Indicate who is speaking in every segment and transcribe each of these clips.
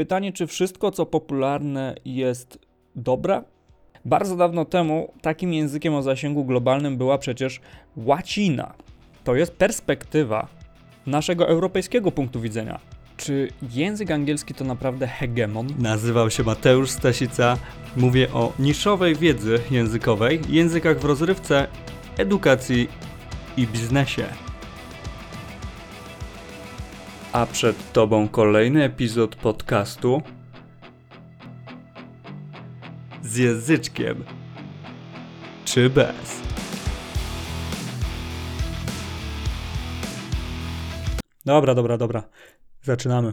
Speaker 1: pytanie, czy wszystko, co popularne, jest dobre? Bardzo dawno temu takim językiem o zasięgu globalnym była przecież łacina. To jest perspektywa naszego europejskiego punktu widzenia. Czy język angielski to naprawdę hegemon?
Speaker 2: Nazywał się Mateusz Stasica. Mówię o niszowej wiedzy językowej, językach w rozrywce, edukacji i biznesie. A przed Tobą kolejny epizod podcastu z języczkiem czy bez. Dobra, dobra, dobra. Zaczynamy.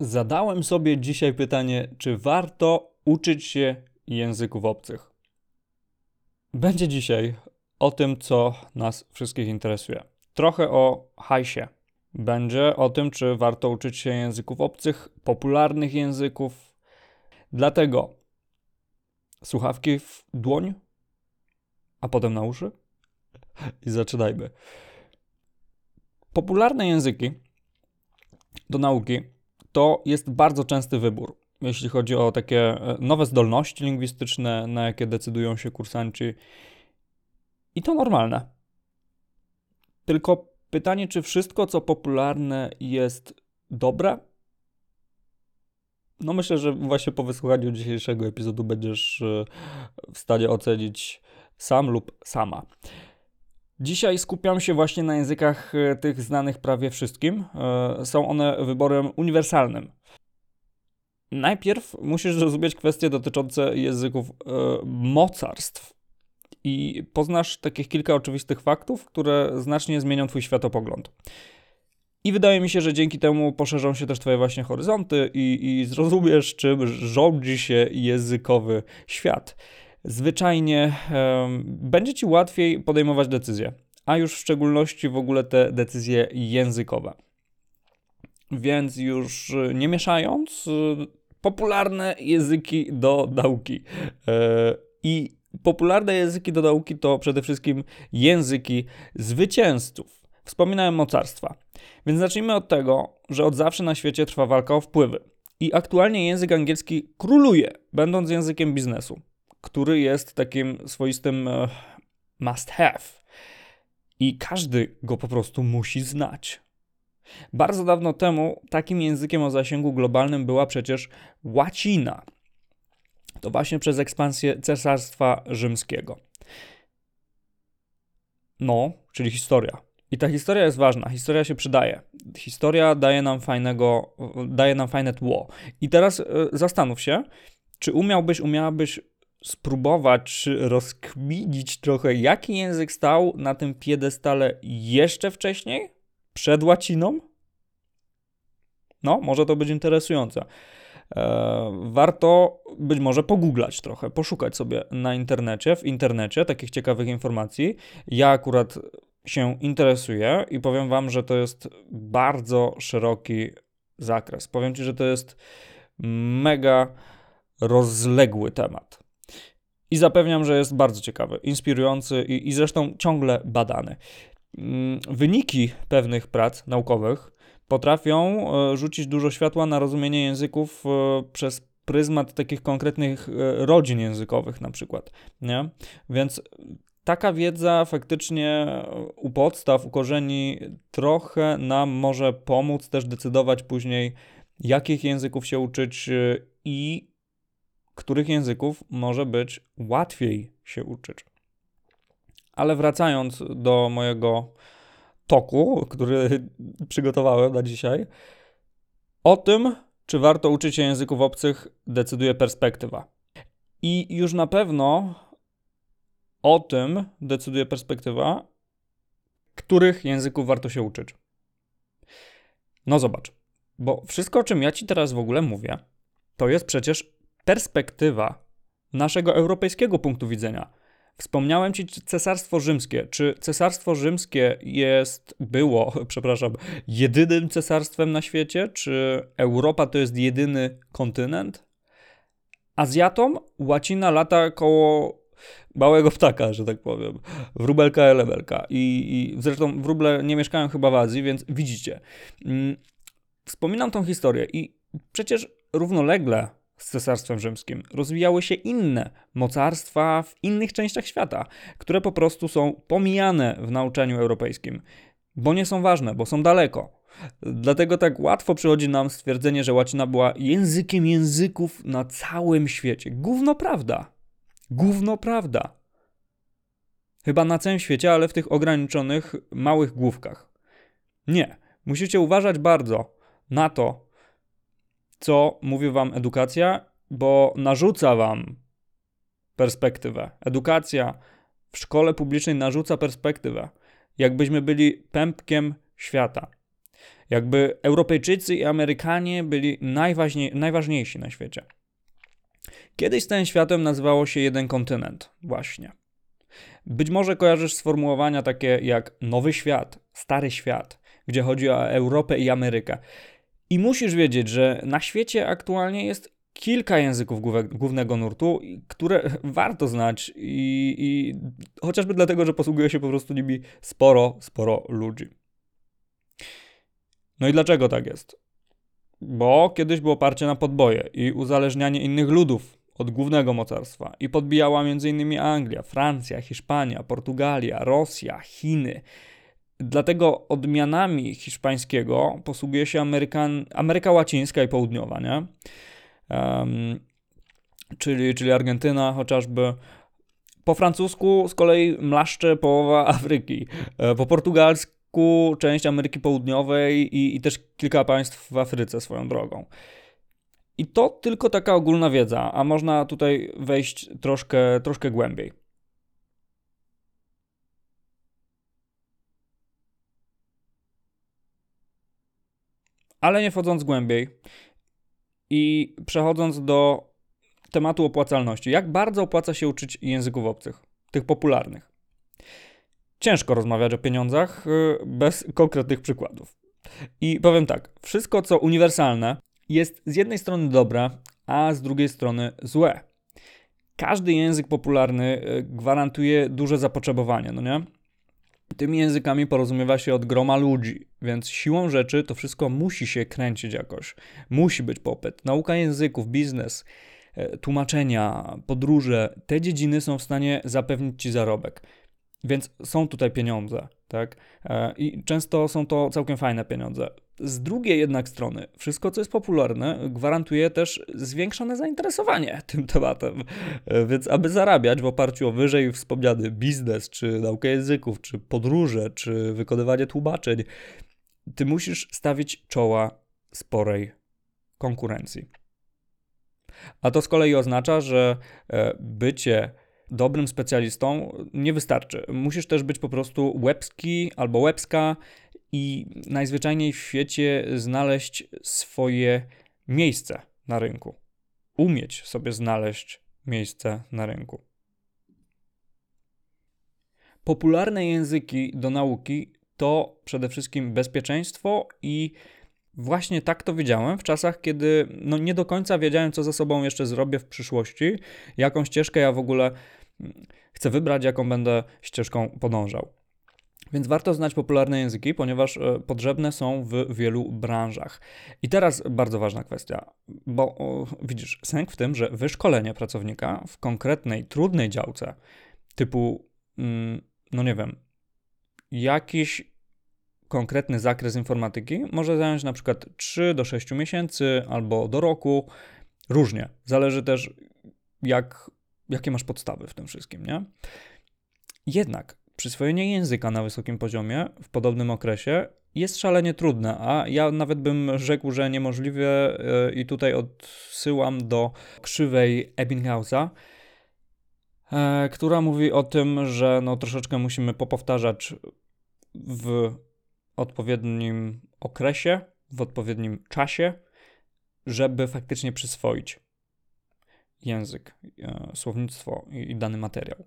Speaker 1: Zadałem sobie dzisiaj pytanie, czy warto uczyć się języków obcych. Będzie dzisiaj o tym, co nas wszystkich interesuje. Trochę o hajsie. Będzie o tym, czy warto uczyć się języków obcych, popularnych języków. Dlatego słuchawki w dłoń, a potem na uszy i zaczynajmy. Popularne języki do nauki to jest bardzo częsty wybór, jeśli chodzi o takie e, nowe zdolności lingwistyczne, na jakie decydują się kursanci. I to normalne. Tylko pytanie, czy wszystko, co popularne, jest dobre? No myślę, że właśnie po wysłuchaniu dzisiejszego epizodu będziesz e, w stanie ocenić sam lub sama. Dzisiaj skupiam się właśnie na językach e, tych znanych prawie wszystkim. E, są one wyborem uniwersalnym. Najpierw musisz zrozumieć kwestie dotyczące języków mocarstw i poznasz takich kilka oczywistych faktów, które znacznie zmienią Twój światopogląd. I wydaje mi się, że dzięki temu poszerzą się też Twoje właśnie horyzonty i, i zrozumiesz, czym rządzi się językowy świat. Zwyczajnie um, będzie Ci łatwiej podejmować decyzje, a już w szczególności w ogóle te decyzje językowe. Więc już nie mieszając, popularne języki do nauki. E, I popularne języki do nauki to przede wszystkim języki zwycięzców. Wspominałem mocarstwa. Więc zacznijmy od tego, że od zawsze na świecie trwa walka o wpływy. I aktualnie język angielski króluje, będąc językiem biznesu, który jest takim swoistym uh, must have. I każdy go po prostu musi znać. Bardzo dawno temu takim językiem o zasięgu globalnym była przecież łacina – to właśnie przez ekspansję Cesarstwa Rzymskiego. No, czyli historia. I ta historia jest ważna, historia się przydaje. Historia daje nam fajnego, daje nam fajne tło. I teraz y, zastanów się, czy umiałbyś, umiałabyś spróbować czy rozkminić trochę, jaki język stał na tym piedestale jeszcze wcześniej, przed łaciną? No, może to być interesujące. E, warto być może pogooglać trochę, poszukać sobie na internecie, w internecie takich ciekawych informacji. Ja akurat się interesuję i powiem Wam, że to jest bardzo szeroki zakres. Powiem Ci, że to jest mega rozległy temat. I zapewniam, że jest bardzo ciekawy, inspirujący i, i zresztą ciągle badany. Mm, wyniki pewnych prac naukowych potrafią e, rzucić dużo światła na rozumienie języków e, przez pryzmat takich konkretnych e, rodzin językowych na przykład, nie? Więc taka wiedza faktycznie u podstaw, u korzeni trochę nam może pomóc też decydować później, jakich języków się uczyć i których języków może być łatwiej się uczyć. Ale wracając do mojego toku, który przygotowałem na dzisiaj. O tym, czy warto uczyć się języków obcych, decyduje perspektywa. I już na pewno o tym decyduje perspektywa, których języków warto się uczyć. No zobacz, bo wszystko, o czym ja ci teraz w ogóle mówię, to jest przecież perspektywa naszego europejskiego punktu widzenia. Wspomniałem ci Cesarstwo Rzymskie. Czy Cesarstwo Rzymskie jest, było, przepraszam, jedynym cesarstwem na świecie? Czy Europa to jest jedyny kontynent? Azjatom łacina lata koło małego ptaka, że tak powiem. Wróbelka, elebelka. I, I zresztą wróble nie mieszkają chyba w Azji, więc widzicie. Mm, wspominam tą historię i przecież równolegle z Cesarstwem Rzymskim rozwijały się inne mocarstwa w innych częściach świata, które po prostu są pomijane w nauczaniu europejskim, bo nie są ważne, bo są daleko. Dlatego tak łatwo przychodzi nam stwierdzenie, że łacina była językiem języków na całym świecie. Gówno prawda. Gówno prawda. Chyba na całym świecie, ale w tych ograniczonych, małych główkach. Nie. Musicie uważać bardzo na to, co mówi wam edukacja, bo narzuca wam perspektywę. Edukacja w szkole publicznej narzuca perspektywę. Jakbyśmy byli pępkiem świata. Jakby Europejczycy i Amerykanie byli najważniej, najważniejsi na świecie. Kiedyś tym światem nazywało się jeden kontynent, właśnie. Być może kojarzysz sformułowania takie jak Nowy Świat, Stary Świat, gdzie chodzi o Europę i Amerykę. I musisz wiedzieć, że na świecie aktualnie jest kilka języków głównego nurtu, które warto znać i, i chociażby dlatego, że posługuje się po prostu nimi sporo, sporo ludzi. No i dlaczego tak jest? Bo kiedyś było oparcie na podboje i uzależnianie innych ludów od głównego mocarstwa i podbijała m.in. Anglia, Francja, Hiszpania, Portugalia, Rosja, Chiny. Dlatego odmianami hiszpańskiego posługuje się Amerykan, Ameryka Łacińska i Południowa, nie? Um, czyli, czyli Argentyna chociażby. Po francusku z kolei mlaszcze połowa Afryki. E, po portugalsku część Ameryki Południowej i, i też kilka państw w Afryce swoją drogą. I to tylko taka ogólna wiedza, a można tutaj wejść troszkę, troszkę głębiej. Ale nie wchodząc głębiej i przechodząc do tematu opłacalności. Jak bardzo opłaca się uczyć języków obcych, tych popularnych? Ciężko rozmawiać o pieniądzach y, bez konkretnych przykładów. I powiem tak, wszystko co uniwersalne jest z jednej strony dobre, a z drugiej strony złe. Każdy język popularny e, gwarantuje duże zapotrzebowanie, no nie? Tymi językami porozumiewa się od groma ludzi, więc siłą rzeczy to wszystko musi się kręcić jakoś. Musi być popyt. Nauka języków, biznes, e, tłumaczenia, podróże, te dziedziny są w stanie zapewnić ci zarobek. Więc są tutaj pieniądze, tak? E, I często są to całkiem fajne pieniądze. Z drugiej jednak strony, wszystko co jest popularne gwarantuje też zwiększone zainteresowanie tym tematem. E, więc aby zarabiać w oparciu o wyżej wspomniany biznes, czy naukę języków, czy podróże, czy wykonywanie tłumaczeń, ty musisz stawić czoła sporej konkurencji. A to z kolei oznacza, że e, bycie dobrym specjalistą nie wystarczy. Musisz też być po prostu łebski albo łebska i najzwyczajniej w świecie znaleźć swoje miejsce na rynku. Umieć sobie znaleźć miejsce na rynku. Popularne języki do nauki to przede wszystkim bezpieczeństwo i właśnie tak to widziałem w czasach, kiedy no nie do końca wiedziałem, co ze sobą jeszcze zrobię w przyszłości, jaką ścieżkę ja w ogóle mm, chcę wybrać, jaką będę ścieżką podążał. Więc warto znać popularne języki, ponieważ e, potrzebne są w wielu branżach. I teraz bardzo ważna kwestia, bo o, widzisz, sęk w tym, że wyszkolenie pracownika w konkretnej, trudnej działce, typu, mm, no nie wiem, jakiś konkretny zakres informatyki może zająć na przykład 3 do 6 miesięcy albo do roku. Różnie. Zależy też, jak, jakie masz podstawy w tym wszystkim, nie? Jednak przyswojenie języka na wysokim poziomie w podobnym okresie jest szalenie trudne, a ja nawet bym rzekł, że niemożliwe e, i tutaj odsyłam do krzywej Ebbinghausa, e, która mówi o tym, że no troszeczkę musimy popowtarzać w odpowiednim okresie, w odpowiednim czasie, żeby faktycznie przyswoić język, e, słownictwo i dany materiał.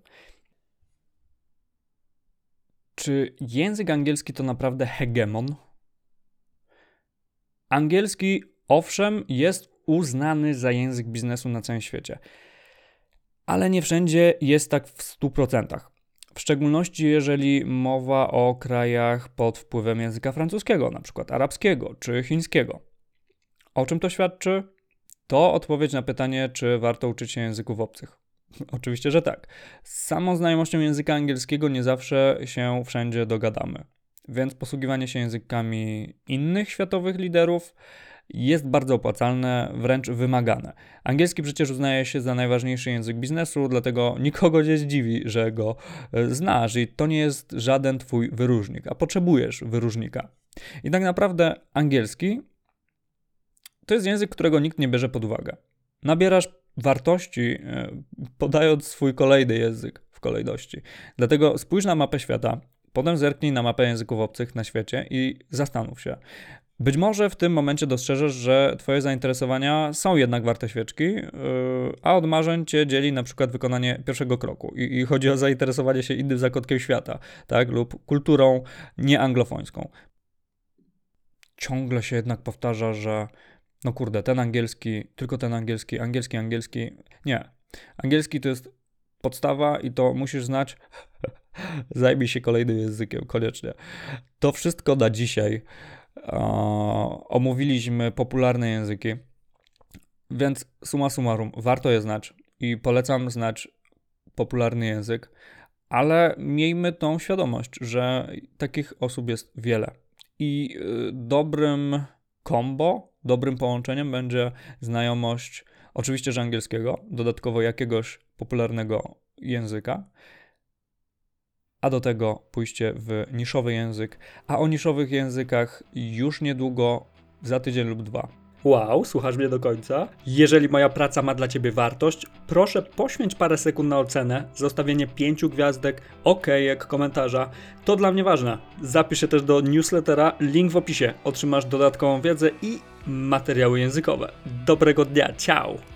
Speaker 1: Czy język angielski to naprawdę hegemon? Angielski, owszem, jest uznany za język biznesu na całym świecie, ale nie wszędzie jest tak w 100%. W szczególności jeżeli mowa o krajach pod wpływem języka francuskiego, przykład arabskiego czy chińskiego. O czym to świadczy? To odpowiedź na pytanie, czy warto uczyć się języków obcych. Oczywiście, że tak. Z samą znajomością języka angielskiego nie zawsze się wszędzie dogadamy. Więc posługiwanie się językami innych światowych liderów jest bardzo opłacalne, wręcz wymagane. Angielski przecież uznaje się za najważniejszy język biznesu, dlatego nikogo nie zdziwi, że go e, znasz i to nie jest żaden twój wyróżnik, a potrzebujesz wyróżnika. I tak naprawdę angielski to jest język, którego nikt nie bierze pod uwagę. Nabierasz wartości, e, podając swój kolejny język w kolejności. Dlatego spójrz na mapę świata, potem zerknij na mapę języków obcych na świecie i zastanów się. Być może w tym momencie dostrzeżesz, że Twoje zainteresowania są jednak warte świeczki, yy, a od marzeń Cię dzieli na przykład wykonanie pierwszego kroku. I, I, chodzi o zainteresowanie się innym zakątkiem świata, tak? Lub kulturą nieanglofońską. Ciągle się jednak powtarza, że no kurde, ten angielski, tylko ten angielski, angielski, angielski. Nie. Angielski to jest podstawa i to musisz znać. Zajmij się kolejnym językiem, koniecznie. To wszystko na dzisiaj. omówiliśmy popularne języki, więc suma summarum, warto je znać i polecam znać popularny język, ale miejmy tą świadomość, że takich osób jest wiele. I y, dobrym combo, dobrym połączeniem będzie znajomość oczywiście, że angielskiego, dodatkowo jakiegoś popularnego języka, a do tego pójście w niszowy język, a o niszowych językach już niedługo, za tydzień lub dwa.
Speaker 2: Wow, słuchasz mnie do końca? Jeżeli moja praca ma dla Ciebie wartość, proszę poświęć parę sekund na ocenę, zostawienie pięciu gwiazdek, ok, jak komentarza. To dla mnie ważne. Zapisz się też do newslettera, link w opisie. Otrzymasz dodatkową wiedzę i materiały językowe. Dobrego dnia, ciao!